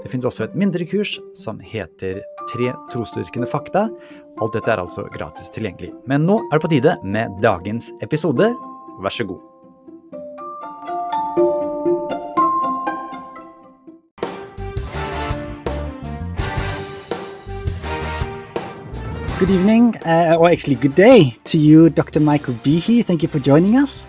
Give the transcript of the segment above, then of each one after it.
Det finnes også et mindre kurs som heter Tre trosdyrkende fakta. Alt dette er altså gratis tilgjengelig. Men nå er det på tide med dagens episode. Vær så god. Good evening, uh, or actually good day to you, Dr. Michael Behe. Thank you for joining us.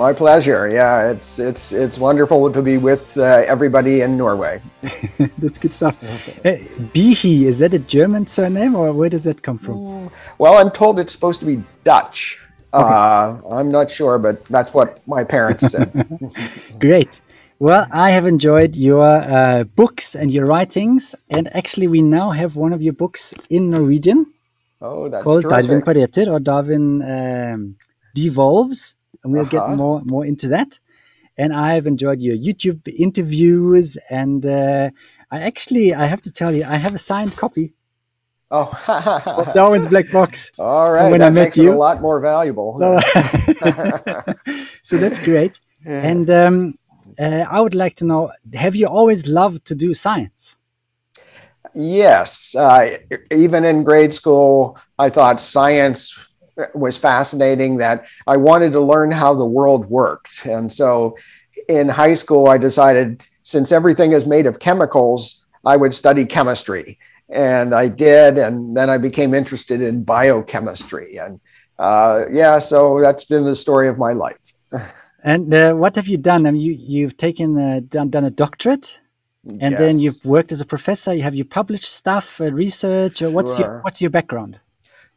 My pleasure. Yeah, it's it's it's wonderful to be with uh, everybody in Norway. That's good stuff. Uh, Behe, is that a German surname or where does that come from? Well, I'm told it's supposed to be Dutch. Okay. Uh, I'm not sure, but that's what my parents said. Great. Well, I have enjoyed your uh, books and your writings, and actually, we now have one of your books in Norwegian. Oh, that's called terrific. Darwin Pareter or Darwin um, Devolves, and we'll get Uh-huh. more more into that. And I've enjoyed your YouTube interviews, and uh, I actually I have to tell you I have a signed copy Oh, of Darwin's Black Box. all right. when I that met makes it you- a lot more valuable. So, so that's great. And um, uh, I would like to know: Have you always loved to do science? Yes, uh, even in grade school, I thought science was fascinating. That I wanted to learn how the world worked, and so in high school, I decided since everything is made of chemicals, I would study chemistry, and I did, and then I became interested in biochemistry, and uh, yeah, so that's been the story of my life. And uh, what have you done? I mean, you you've taken uh, done, done a doctorate, and then you've worked as a professor. You have you published stuff, uh, research? Or what's your what's your background?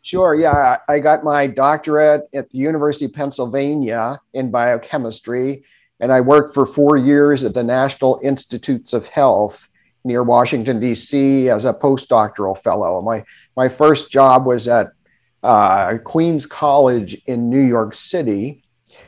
Sure. Yeah. I got my doctorate at the University of Pennsylvania in biochemistry, and I worked for four years at the National Institutes of Health near Washington, D.C. as a postdoctoral fellow. My, my first job was at uh, Queens College in New York City.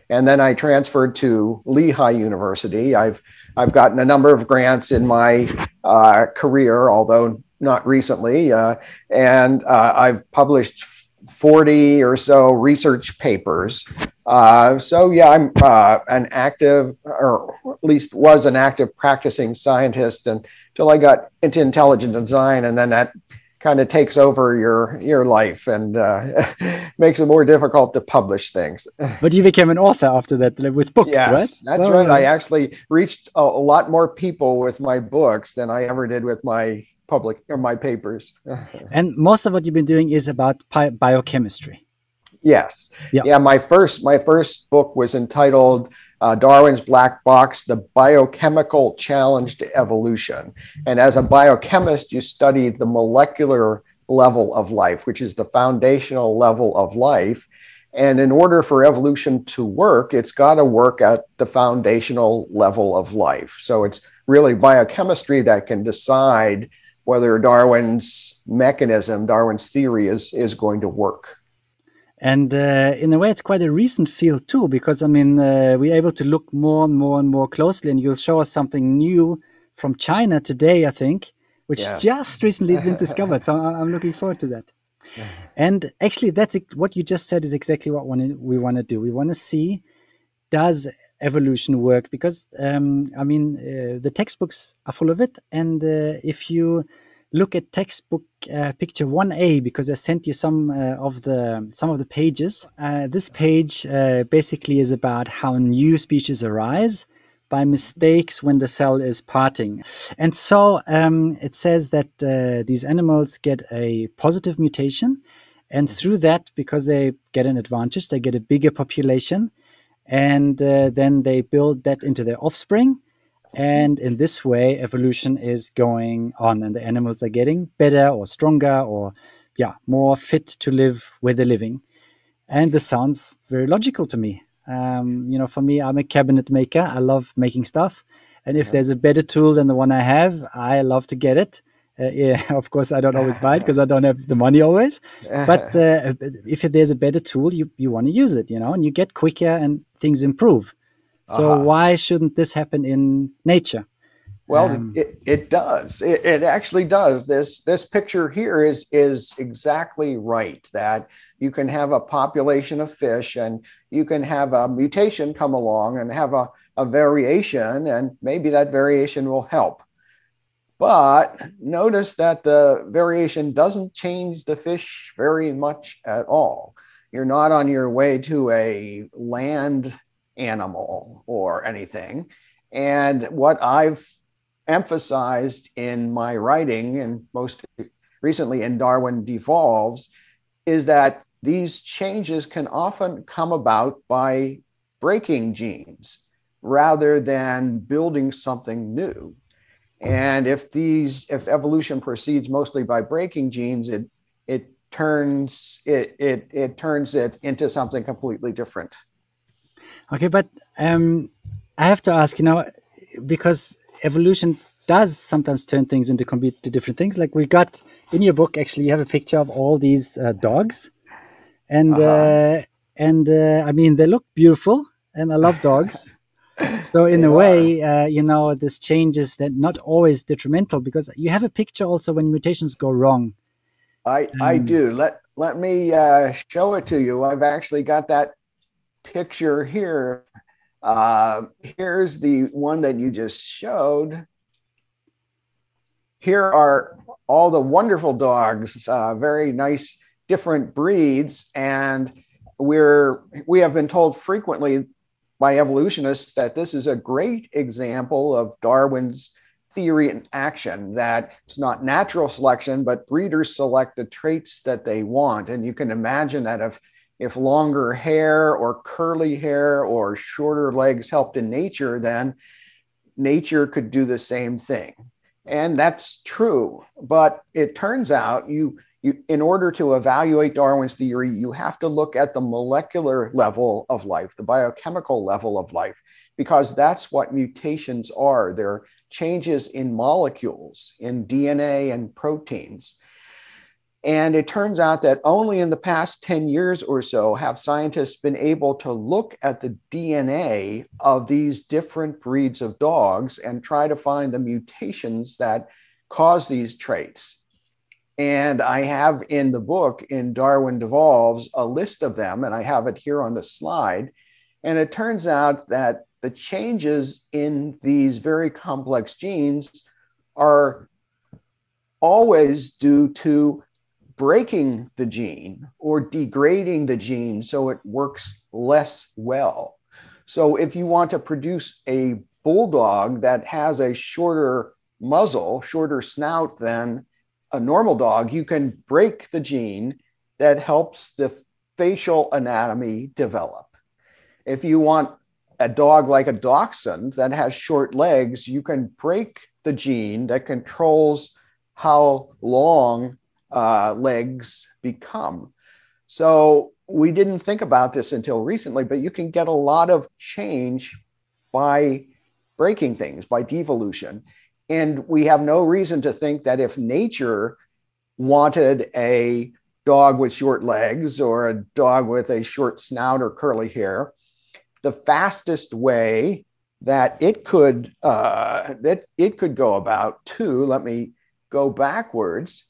And then I transferred to Lehigh University. I've, I've gotten a number of grants in my uh, career, although not recently. Uh, and uh, I've published 40 or so research papers. Uh, so, yeah, I'm uh, an active, or at least was an active practicing scientist until I got into intelligent design. And then that kind of takes over your, your life and uh, makes it more difficult to publish things. But you became an author after that like, with books, yes, right? that's So, right. I actually reached a, a lot more people with my books than I ever did with my public or my papers. and most of what you've been doing is about biochemistry. Yes. Yeah. Yeah. My first my first book was entitled uh, Darwin's Black Box: The Biochemical Challenge to Evolution. And as a biochemist, you study the molecular level of life, which is the foundational level of life. And in order for evolution to work, it's got to work at the foundational level of life. So it's really biochemistry that can decide whether Darwin's mechanism, Darwin's theory, is, is going to work. And uh, in a way, it's quite a recent field too, because I mean, uh, we're able to look more and more and more closely, and you'll show us something new from China today, I think, which just recently has been discovered. So I'm looking forward to that. And actually, that's what you just said is exactly what we want to do. We want to see does evolution work? Because um, I mean, uh, the textbooks are full of it, and uh, if you look at textbook uh, picture 1a because i sent you some uh, of the some of the pages uh, this page uh, basically is about how new species arise by mistakes when the cell is parting and so um, it says that these animals get a positive mutation and through that because they get an advantage they get a bigger population and uh, then they build that into their offspring and in this way, evolution is going on, and the animals are getting better or stronger or, yeah, more fit to live where they're living. And this sounds very logical to me. Um, you know, for me, I'm a cabinet maker. I love making stuff. And if there's a better tool than the one I have, I love to get it. Uh, yeah, of course, I don't always buy it because I don't have the money always. But uh, if there's a better tool, you, you want to use it, you know, and you get quicker and things improve. So uh-huh. why shouldn't this happen in nature? Well, um, it, it does. It, it actually does. This this picture here is is exactly right. That you can have a population of fish, and you can have a mutation come along and have a, a variation, and maybe that variation will help. But notice that the variation doesn't change the fish very much at all. You're not on your way to a land animal or anything. And what I've emphasized in my writing and most recently in Darwin Devolves is that these changes can often come about by breaking genes rather than building something new. And if these if evolution proceeds mostly by breaking genes, it it turns it it it turns it into something completely different. Okay, but um, I have to ask, you know, because evolution does sometimes turn things into completely different things. Like we got in your book, actually, you have a picture of all these uh, dogs, and uh-huh. uh, and uh, I mean they look beautiful, and I love dogs. so in a way, uh, you know, this changes that not always detrimental because you have a picture also when mutations go wrong. I um, I do. Let let me uh, show it to you. I've actually got that picture here uh, here's the one that you just showed. Here are all the wonderful dogs, uh, very nice different breeds. And we're, we have been told frequently by evolutionists that this is a great example of Darwin's theory in action that it's not natural selection, but breeders select the traits that they want. And you can imagine that if if longer hair or curly hair or shorter legs helped in nature, then nature could do the same thing. And that's true. But it turns out you, you in order to evaluate Darwin's theory, you have to look at the molecular level of life, the biochemical level of life, because that's what mutations are. They're changes in molecules, in DNA and proteins. And it turns out that only in the past 10 years or so have scientists been able to look at the DNA of these different breeds of dogs and try to find the mutations that cause these traits. And I have in the book, in Darwin Devolves, a list of them, and I have it here on the slide. And it turns out that the changes in these very complex genes are always due to breaking the gene or degrading the gene so it works less well. So if you want to produce a bulldog that has a shorter muzzle, shorter snout than a normal dog, you can break the gene that helps the facial anatomy develop. If you want a dog like a dachshund that has short legs, you can break the gene that controls how long uh, legs become. So we didn't think about this until recently, but you can get a lot of change by breaking things, by devolution. And we have no reason to think that if nature wanted a dog with short legs or a dog with a short snout or curly hair, the fastest way that it could uh, that it could go about too. Let me go backwards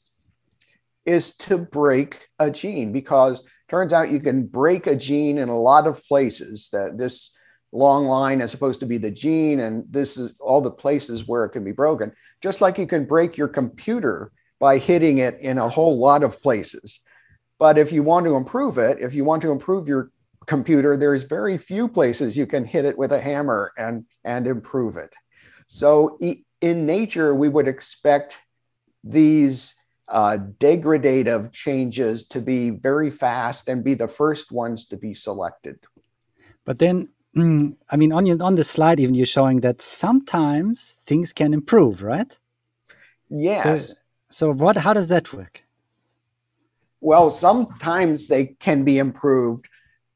is to break a gene because turns out you can break a gene in a lot of places that this long line is supposed to be the gene and this is all the places where it can be broken. Just like you can break your computer by hitting it in a whole lot of places. But if you want to improve it if you want to improve your computer there's very few places you can hit it with a hammer and and improve it. So in nature we would expect these uh, degradative changes to be very fast and be the first ones to be selected. But then, mm, I mean, on your, on the slide, even you're showing that sometimes things can improve, right? Yes. So, so what? How does that work? Well, sometimes they can be improved,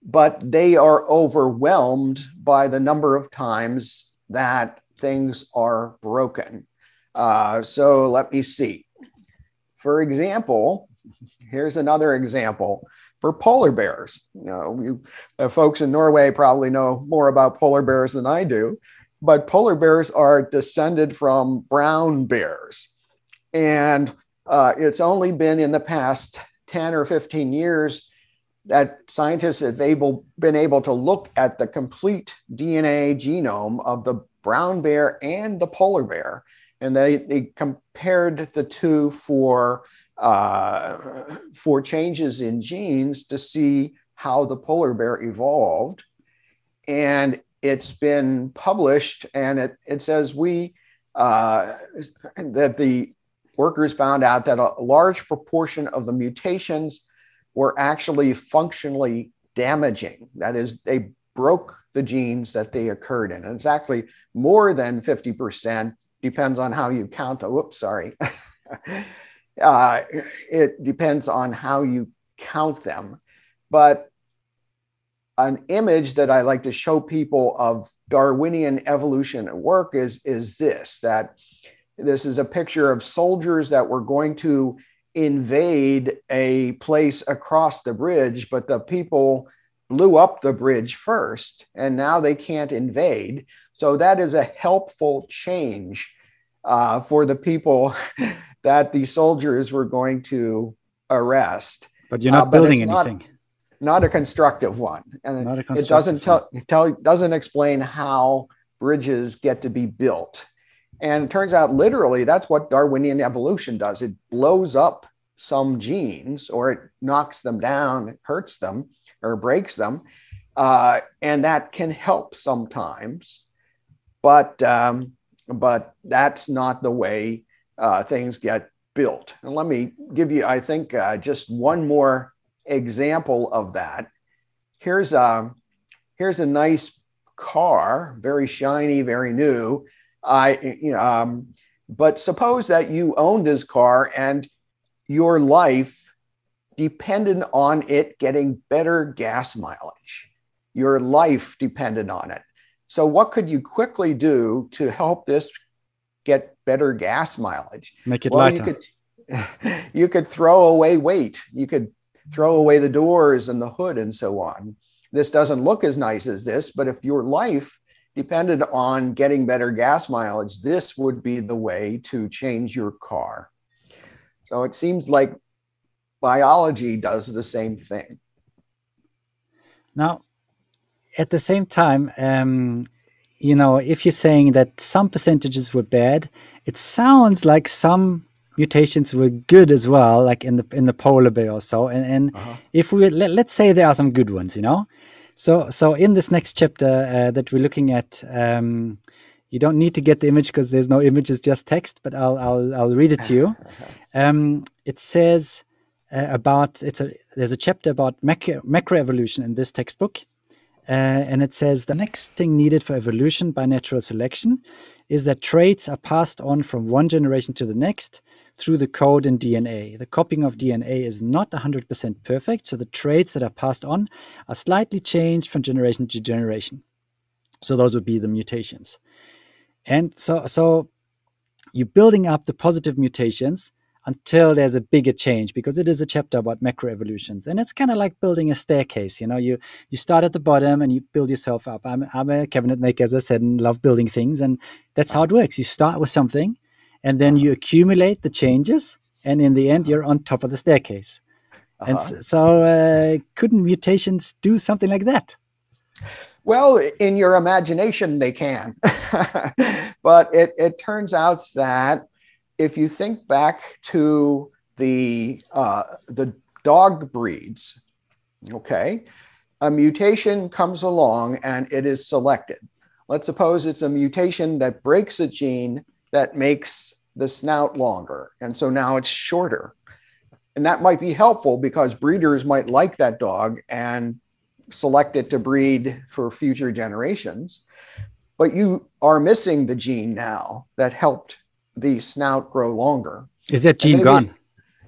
but they are overwhelmed by the number of times that things are broken. Uh, so let me see for example, here's another example for polar bears. You know, you, uh, folks in Norway probably know more about polar bears than I do, but polar bears are descended from brown bears. And uh, it's only been in the past 10 or 15 years that scientists have able, been able to look at the complete DNA genome of the brown bear and the polar bear. And they, they compared the two for, uh, for changes in genes to see how the polar bear evolved. And it's been published, and it, it says we uh, that the workers found out that a large proportion of the mutations were actually functionally damaging. That is, they broke the genes that they occurred in. And it's actually more than 50%, depends on how you count. Oh, whoops, sorry. uh, it depends on how you count them. But an image that I like to show people of Darwinian evolution at work is, is this that this is a picture of soldiers that were going to invade a place across the bridge, but the people blew up the bridge first, and now they can't invade. So that is a helpful change uh, for the people that the soldiers were going to arrest. But you're not uh, building anything. Not, not, a constructive one, and constructive it doesn't tell, tell doesn't explain how bridges get to be built. And it turns out, literally, that's what Darwinian evolution does. It blows up some genes or it knocks them down, it hurts them or breaks them. Uh, and that can help sometimes. But, um, but that's not the way uh, things get built. And let me give you, I think, uh, just one more example of that. Here's a, um, here's a nice car, very shiny, very new. I, you know, um, but suppose that you owned this car and your life depended on it getting better gas mileage. Your life depended on it. So, what could you quickly do to help this get better gas mileage? Make it well, lighter. You could, you could throw away weight. You could throw away the doors and the hood and so on. This doesn't look as nice as this, but if your life depended on getting better gas mileage, this would be the way to change your car. So it seems like biology does the same thing. Now, at the same time, um, you know, if you're saying that some percentages were bad, it sounds like some mutations were good as well, like in the in the polar bear or so. And, and uh-huh. if we let, let's say there are some good ones, you know, so, so in this next chapter uh, that we're looking at, um, you don't need to get the image because there's no image; it's just text. But I'll I'll, I'll read it to you. Um, it says uh, about it's a there's a chapter about macro, macroevolution in this textbook, uh, and it says the next thing needed for evolution by natural selection is that traits are passed on from one generation to the next through the code in DNA. The copying of DNA is not 100% perfect, so the traits that are passed on are slightly changed from generation to generation. So those would be the mutations. And so, so you're building up the positive mutations until there's a bigger change because it is a chapter about macroevolutions. And it's kind of like building a staircase you know you you start at the bottom and you build yourself up. I'm, I'm a cabinet maker as i said and love building things and that's how it works. You start with something and then you accumulate the changes and in the end you're on top of the staircase. Uh-huh. and so, so uh, couldn't mutations do something like that? Well, in your imagination, they can. but it, it turns out that if you think back to the uh, the dog breeds, okay, a mutation comes along and it is selected. Let's suppose it's a mutation that breaks a gene that makes the snout longer, and so now it's shorter. And that might be helpful because breeders might like that dog and select it to breed for future generations. But you are missing the gene now that helped the snout grow longer. Is that gene gone?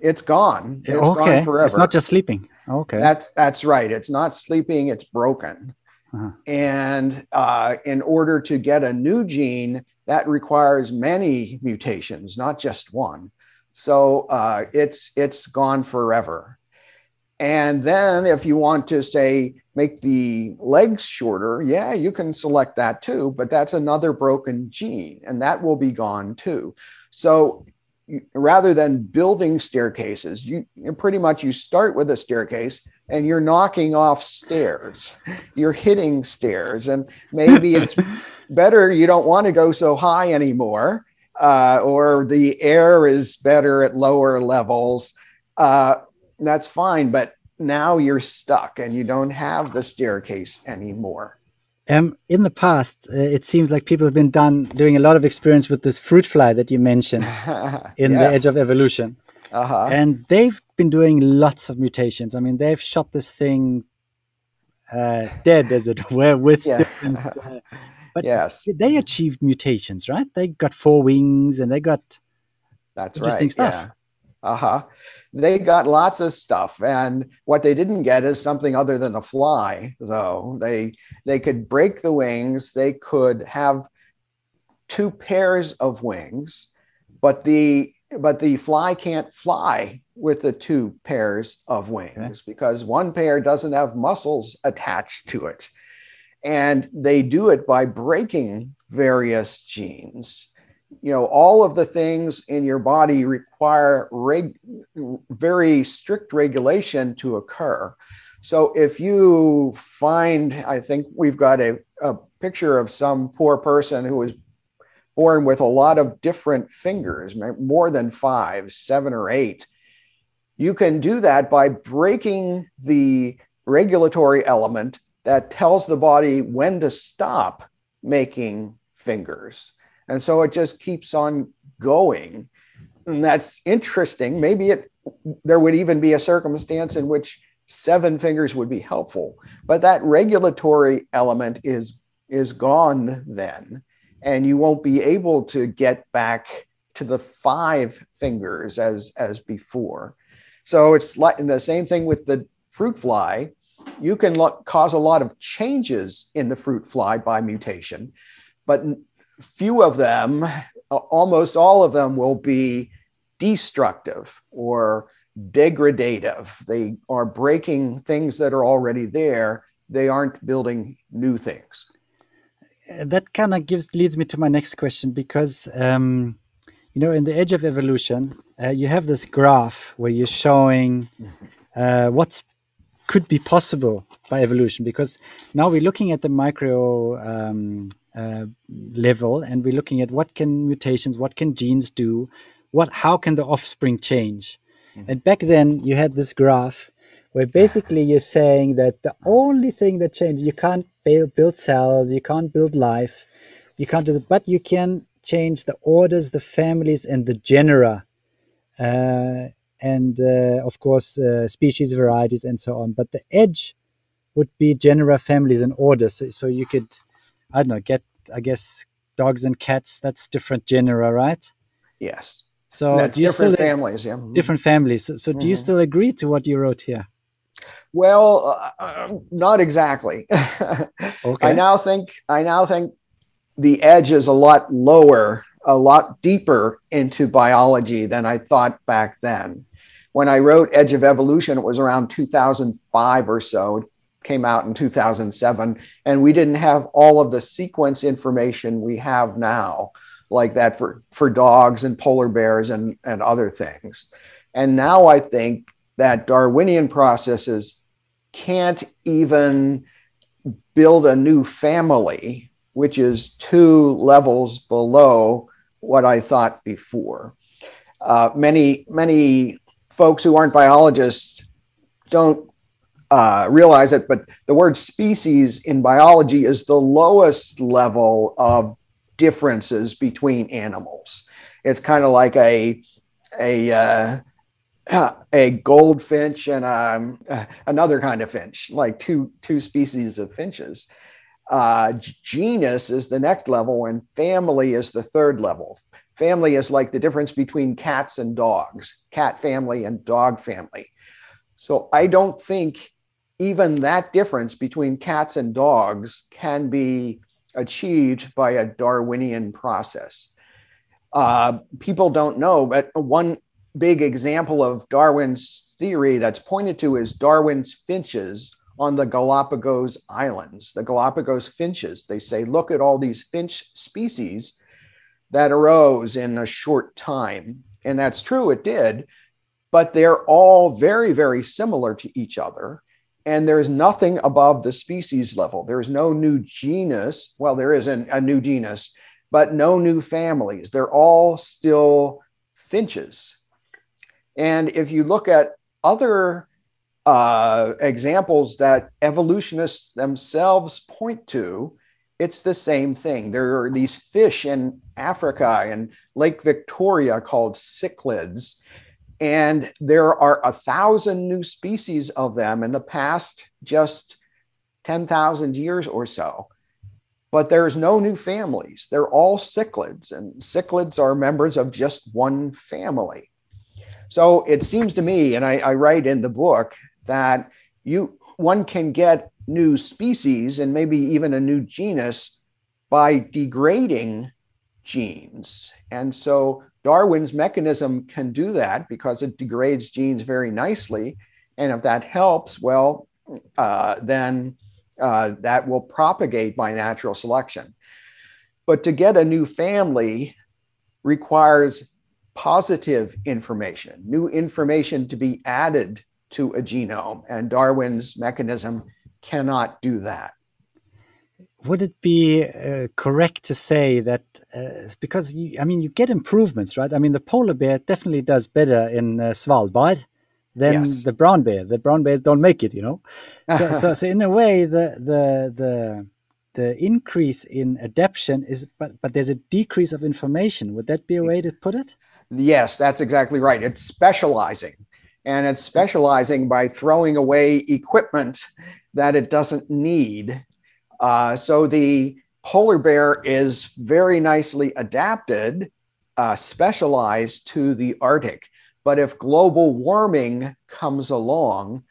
It's gone. It's okay. gone forever. It's not just sleeping. Okay. That's that's right. It's not sleeping. It's broken. Uh-huh. And uh, in order to get a new gene, that requires many mutations, not just one. So uh, it's it's gone forever. And then if you want to say make the legs shorter, yeah, you can select that too, but that's another broken gene and that will be gone too. So rather than building staircases, you, pretty much you start with a staircase and you're knocking off stairs. You're hitting stairs and maybe it's better you don't want to go so high anymore uh, or the air is better at lower levels. Uh, that's fine. But now you're stuck and you don't have the staircase anymore. Um, in the past, uh, it seems like people have been done doing a lot of experience with this fruit fly that you mentioned in yes. the Edge of Evolution, uh-huh. and they've been doing lots of mutations. I mean, they've shot this thing uh, dead, as it were, with yeah. different. Uh, but yes. they achieved mutations, right? They got four wings and they got that's interesting right. stuff. Yeah. Uh huh. They got lots of stuff, and what they didn't get is something other than a fly. Though they they could break the wings, they could have two pairs of wings, but the but the fly can't fly with the two pairs of wings okay. because one pair doesn't have muscles attached to it. And they do it by breaking various genes you know all of the things in your body require reg- very strict regulation to occur. So if you find i think we've got a, a picture of some poor person who was born with a lot of different fingers more than five seven or eight you can do that by breaking the regulatory element that tells the body when to stop making fingers and so it just keeps on going. And that's interesting. Maybe it there would even be a circumstance in which seven fingers would be helpful. But that regulatory element is is gone then. And you won't be able to get back to the five fingers as as before. So it's like the same thing with the fruit fly. You can lo- cause a lot of changes in the fruit fly by mutation, but few of them, almost all of them, will be destructive or degradative. They are breaking things that are already there. They aren't building new things. That kind of gives leads me to my next question because um, you know in the edge of evolution uh, you have this graph where you're showing uh, what's could be possible by evolution because now we're looking at the micro um, uh, level and we're looking at what can mutations what can genes do what how can the offspring change? Mm-hmm. and back then you had this graph where basically you're saying that the only thing that changes you can't build, build cells you can't build life you can't do but you can change the orders the families and the genera uh, and uh, of course uh, species varieties and so on. But the edge would be genera families and orders. So, so you could I don't know, get I guess dogs and cats. That's different genera, right? Yes. So do you different still, families, yeah. Mm-hmm. Different families. So, so mm-hmm. do you mm-hmm. still agree to what you wrote here? Well, uh, uh not exactly. okay. I now think I now think the edge is a lot lower, a lot deeper into biology than I thought back then. When I wrote Edge of Evolution, it was around 2005 or so came out in 2007, and we didn't have all of the sequence information we have now, like that for, for dogs and polar bears and, and other things. And now I think that Darwinian processes can't even build a new family, which is two levels below what I thought before. Uh, many, many folks who aren't biologists don't uh, realize it, but the word species in biology is the lowest level of differences between animals. It's kind of like a a uh, a goldfinch and um, another kind of finch, like two two species of finches. Uh, genus is the next level, and family is the third level. Family is like the difference between cats and dogs, cat family and dog family. So I don't think even that difference between cats and dogs can be achieved by a Darwinian process. Uh, people don't know, but one big example of Darwin's theory that's pointed to is Darwin's finches on the Galapagos Islands. The Galapagos finches, they say, look at all these finch species that arose in a short time. And that's true, it did, but they're all very, very similar to each other. And there's nothing above the species level. There's no new genus. Well, there is an, a new genus, but no new families. They're all still finches. And if you look at other uh, examples that evolutionists themselves point to, it's the same thing. There are these fish in Africa and Lake Victoria called cichlids, and there are a thousand new species of them in the past just 10,000 years or so. But there's no new families. They're all cichlids, and cichlids are members of just one family. So it seems to me, and I, I write in the book, that you one can get new species and maybe even a new genus by degrading genes. And so Darwin's mechanism can do that because it degrades genes very nicely. And if that helps, well, uh, then uh, that will propagate by natural selection. But to get a new family requires positive information, new information to be added to a genome, and Darwin's mechanism cannot do that. Would it be uh, correct to say that uh, because you, I mean you get improvements, right? I mean the polar bear definitely does better in uh, Svalbard than yes. the brown bear. The brown bears don't make it, you know. So, so, so in a way, the the the the increase in adaptation is, but but there's a decrease of information. Would that be a way to put it? Yes, that's exactly right. It's specializing and it's specializing by throwing away equipment that it doesn't need. Uh, so the polar bear is very nicely adapted, uh, specialized to the Arctic. But if global warming comes along,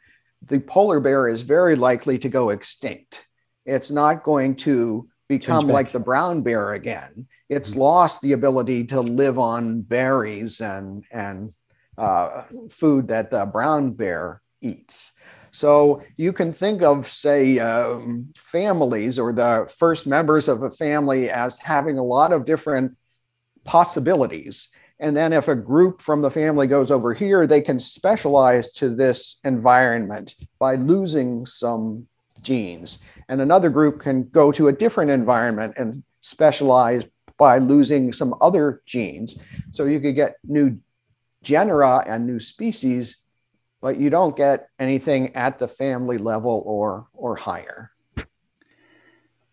the polar bear is very likely to go extinct. It's not going to become like the brown bear again. It's mm-hmm. lost the ability to live on berries and, and uh, food that the brown bear eats. So you can think of, say, um, families or the first members of a family as having a lot of different possibilities. And then if a group from the family goes over here, they can specialize to this environment by losing some genes. And another group can go to a different environment and specialize by losing some other genes. So you could get new genera and new species, but you don't get anything at the family level or or higher.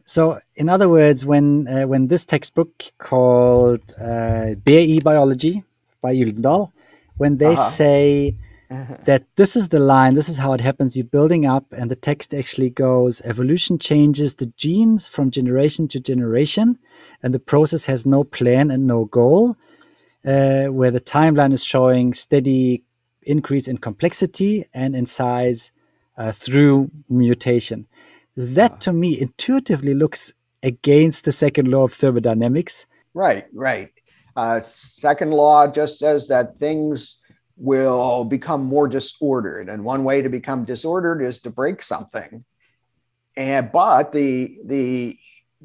So, in other words, when uh, when this textbook called uh, BE Biology by Gyldendal, when they uh -huh. say that this is the line, this is how it happens, you're building up, and the text actually goes evolution changes the genes from generation to generation, and the process has no plan and no goal uh, where the timeline is showing steady increase in complexity and in size uh, through mutation. That to me intuitively looks against the second law of thermodynamics. Right, right. Uh, second law just says that things will become more disordered, and one way to become disordered is to break something. And but the the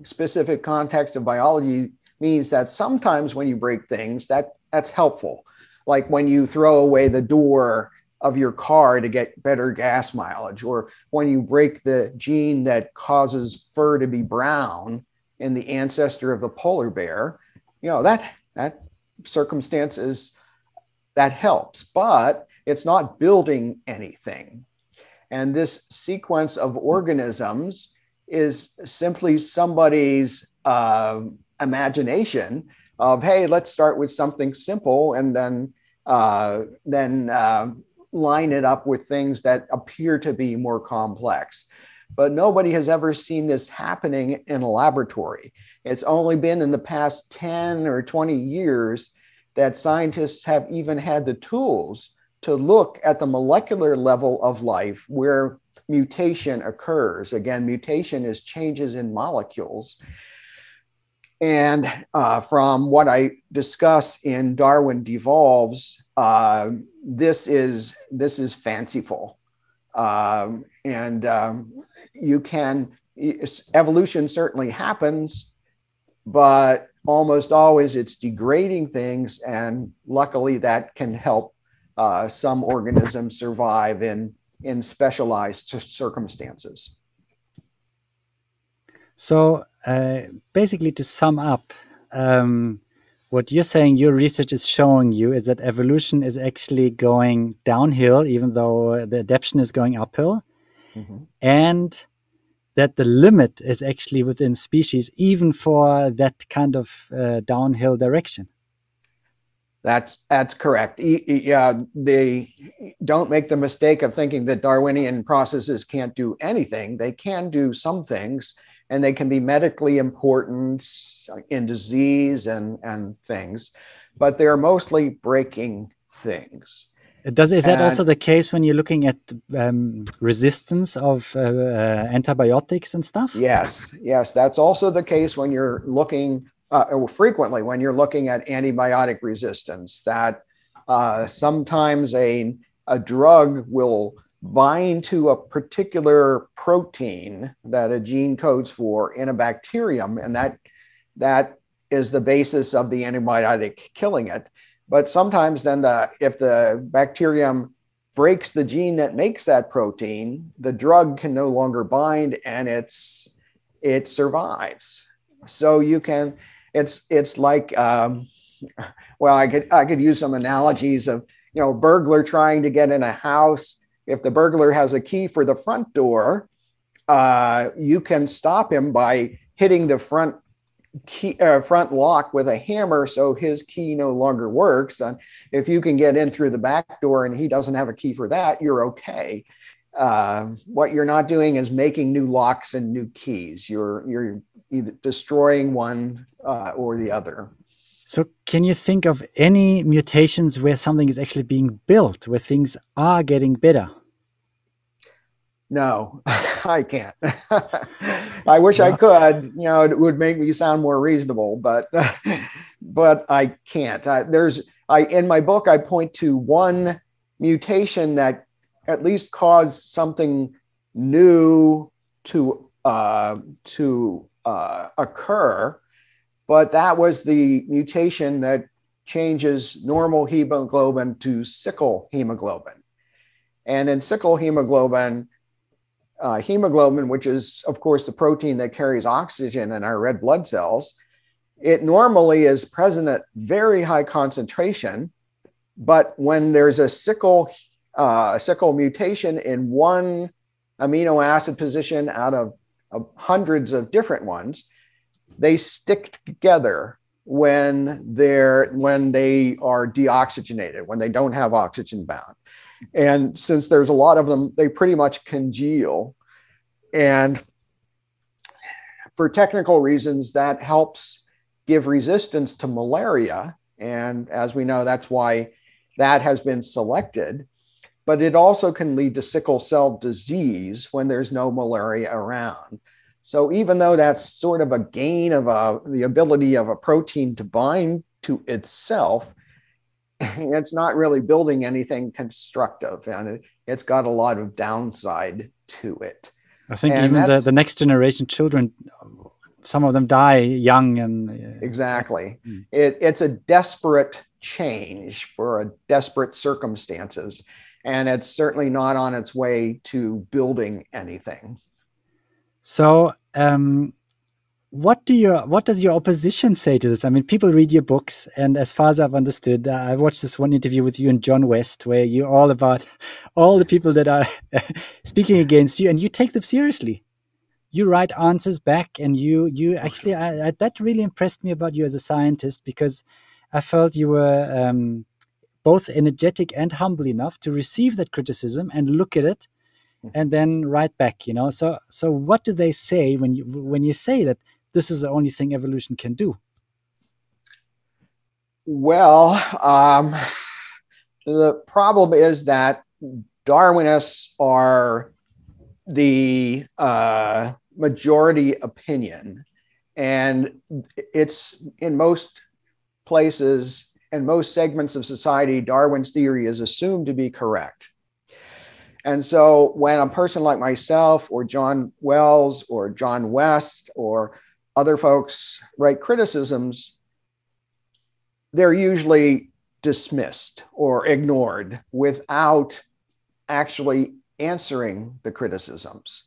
specific context of biology means that sometimes when you break things, that that's helpful. Like when you throw away the door of your car to get better gas mileage, or when you break the gene that causes fur to be brown in the ancestor of the polar bear, you know, that that circumstance is that helps, but it's not building anything. And this sequence of organisms is simply somebody's uh, imagination of hey let's start with something simple and then uh, then uh, line it up with things that appear to be more complex. But nobody has ever seen this happening in a laboratory. It's only been in the past 10 or 20 years that scientists have even had the tools to look at the molecular level of life where mutation occurs. Again mutation is changes in molecules And uh, from what I discuss in Darwin Devolves, uh, this is this is fanciful, um, and um, you can evolution certainly happens, but almost always it's degrading things, and luckily that can help uh, some organisms survive in in specialized circumstances. So uh, basically, to sum up, um, what you're saying, your research is showing you is that evolution is actually going downhill, even though the adaptation is going uphill, mm -hmm. and that the limit is actually within species, even for that kind of uh, downhill direction. That's that's correct. Yeah, they don't make the mistake of thinking that Darwinian processes can't do anything. They can do some things, and they can be medically important in disease and, and things, but they're mostly breaking things. Does is that also the case when you're looking at um, resistance of uh, uh, antibiotics and stuff? Yes, yes, that's also the case when you're looking uh, frequently when you're looking at antibiotic resistance. That uh, sometimes a a drug will bind to a particular protein that a gene codes for in a bacterium, and that that is the basis of the antibiotic killing it. But sometimes then the if the bacterium breaks the gene that makes that protein, the drug can no longer bind and it's it survives. So you can it's it's like um, well I could I could use some analogies of you know burglar trying to get in a house if the burglar has a key for the front door, uh, you can stop him by hitting the front key uh, front lock with a hammer so his key no longer works. And if you can get in through the back door and he doesn't have a key for that you're okay. Uh, what you're not doing is making new locks and new keys. You're you're either destroying one uh, or the other so, can you think of any mutations where something is actually being built, where things are getting better? No, I can't. I wish I could. You know, it would make me sound more reasonable, but but I can't. I, there's I in my book I point to one mutation that at least caused something new to uh, to uh, occur but that was the mutation that changes normal hemoglobin to sickle hemoglobin. And in sickle hemoglobin, uh, hemoglobin, which is, of course, the protein that carries oxygen in our red blood cells, it normally is present at very high concentration. But when there's a sickle, uh, a sickle mutation in one amino acid position out of, of hundreds of different ones, they stick together when they're when they are deoxygenated when they don't have oxygen bound. And since there's a lot of them they pretty much congeal. And for technical reasons that helps give resistance to malaria. And as we know that's why that has been selected. But it also can lead to sickle cell disease when there's no malaria around so even though that's sort of a gain of a, the ability of a protein to bind to itself, it's not really building anything constructive and it, has got a lot of downside to it. I think and even the, the next generation children, some of them die young and. Uh, exactly. Mm. It, it's a desperate change for a desperate circumstances. And it's certainly not on its way to building anything. So, um, what do your what does your opposition say to this? I mean, people read your books, and as far as I've understood, uh, I watched this one interview with you and John West, where you're all about all the people that are speaking against you, and you take them seriously. You write answers back, and you you actually I, I, that really impressed me about you as a scientist because I felt you were um, both energetic and humble enough to receive that criticism and look at it and then write back you know? So so what do they say when you when you say that this is the only thing evolution can do? Well um, the problem is that darwinists are the uh, majority opinion. And it's in most places and most segments of society, Darwin's theory is assumed to be correct. And so when a person like myself or John Wells or John West or other folks write criticisms, they're usually dismissed or ignored without actually answering the criticisms.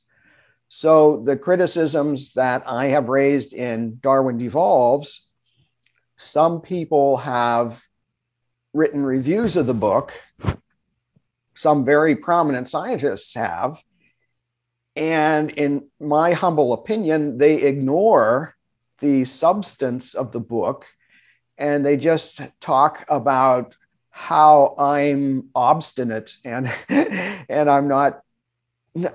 So the criticisms that I have raised in Darwin Devolves, some people have written reviews of the book. Some very prominent scientists have. And in my humble opinion, they ignore the substance of the book and they just talk about how I'm obstinate and and I'm not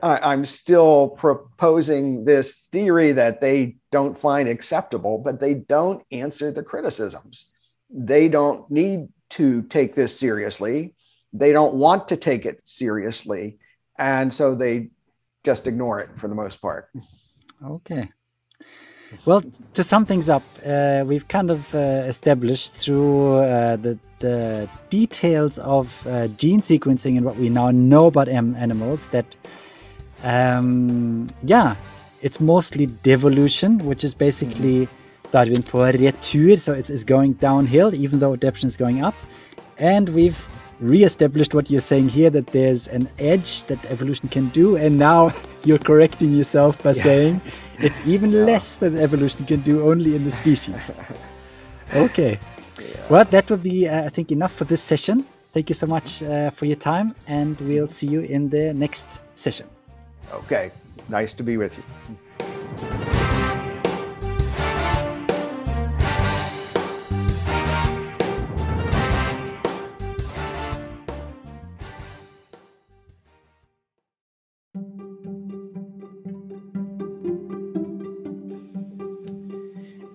I'm still proposing this theory that they don't find acceptable, but they don't answer the criticisms. They don't need to take this seriously. They don't want to take it seriously. And so they just ignore it for the most part. Okay. Well, to sum things up, uh, we've kind of uh, established through uh, the, the details of uh, gene sequencing and what we now know about animals that, um, yeah, it's mostly devolution, which is basically Darwin på retur, so it's, it's going downhill, even though adaptation is going up. And we've re-established what you're saying here that there's an edge that evolution can do and now you're correcting yourself by yeah. saying it's even yeah. less than evolution can do only in the species okay yeah. well that would be uh, i think enough for this session thank you so much uh, for your time and we'll see you in the next session okay nice to be with you